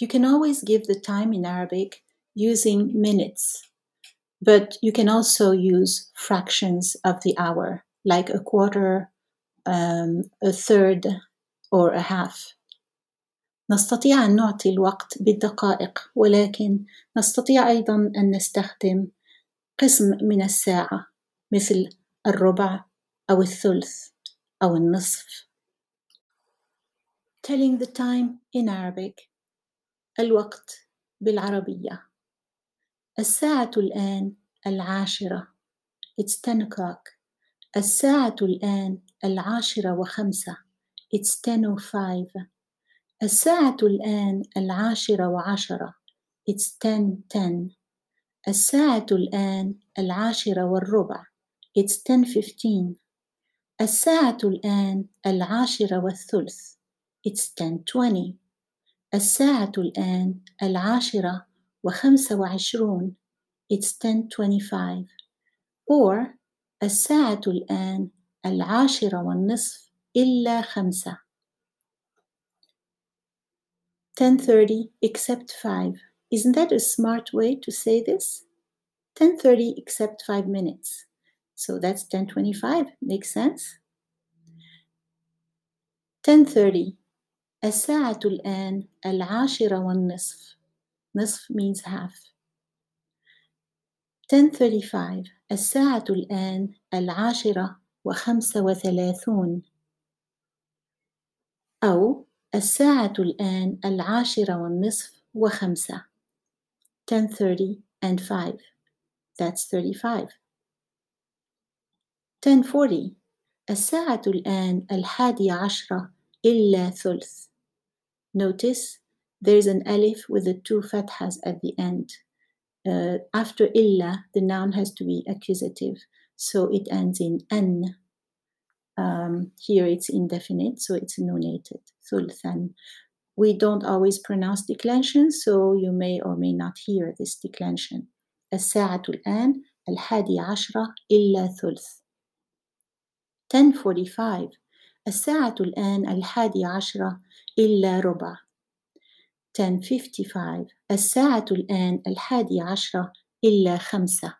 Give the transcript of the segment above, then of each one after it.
You can always give the time in Arabic using minutes, but you can also use fractions of the hour, like a quarter, um, a third, or a half. نستطيع أن نعطي الوقت بالدقائق ولكن نستطيع أيضا أن نستخدم قسم من الساعة مثل الربع أو الثلث أو النصف. Telling the time in Arabic الوقت بالعربية. الساعة الآن العاشرة. It's 10 o'clock. الساعة الآن العاشرة وخمسة. It's 10.05 الساعة الآن العاشرة وعشرة. It's 10.10 الساعة الآن العاشرة والربع. It's 10.15 الساعة الآن العاشرة والثلث. It's 10.20 الساعة الآن العاشرة وخمسة وعشرون It's 10.25 or الساعة الآن العاشرة والنصف إلا خمسة 10.30 except 5 Isn't that a smart way to say this? 10.30 except 5 minutes. So that's 10.25. Makes sense? 10.30 الساعة الآن العاشرة والنصف. نصف means half. 10.35 الساعة الآن العاشرة وخمسة وثلاثون. أو الساعة الآن العاشرة والنصف وخمسة. 10.30 and 5. That's 35. 10.40 الساعة الآن الحادية عشرة إلا ثلث. Notice there's an alif with the two fathas at the end. Uh, after illa, the noun has to be accusative, so it ends in an. Um, here it's indefinite, so it's nonated. Thulthan. We don't always pronounce declension, so you may or may not hear this declension. الساعة الآن الحادية عشرة إلا ثلث. 10:45 الساعة الآن الحادية عشرة إلا ربع. 10:55 الساعة الآن الحادية عشرة إلا خمسة.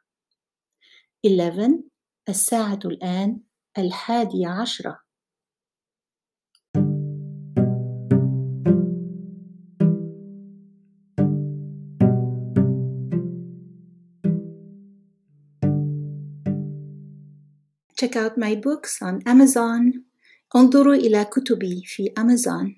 11 الساعة الآن الحادية عشرة. Check out my books on Amazon. انظروا إلى كتبي في أمازون.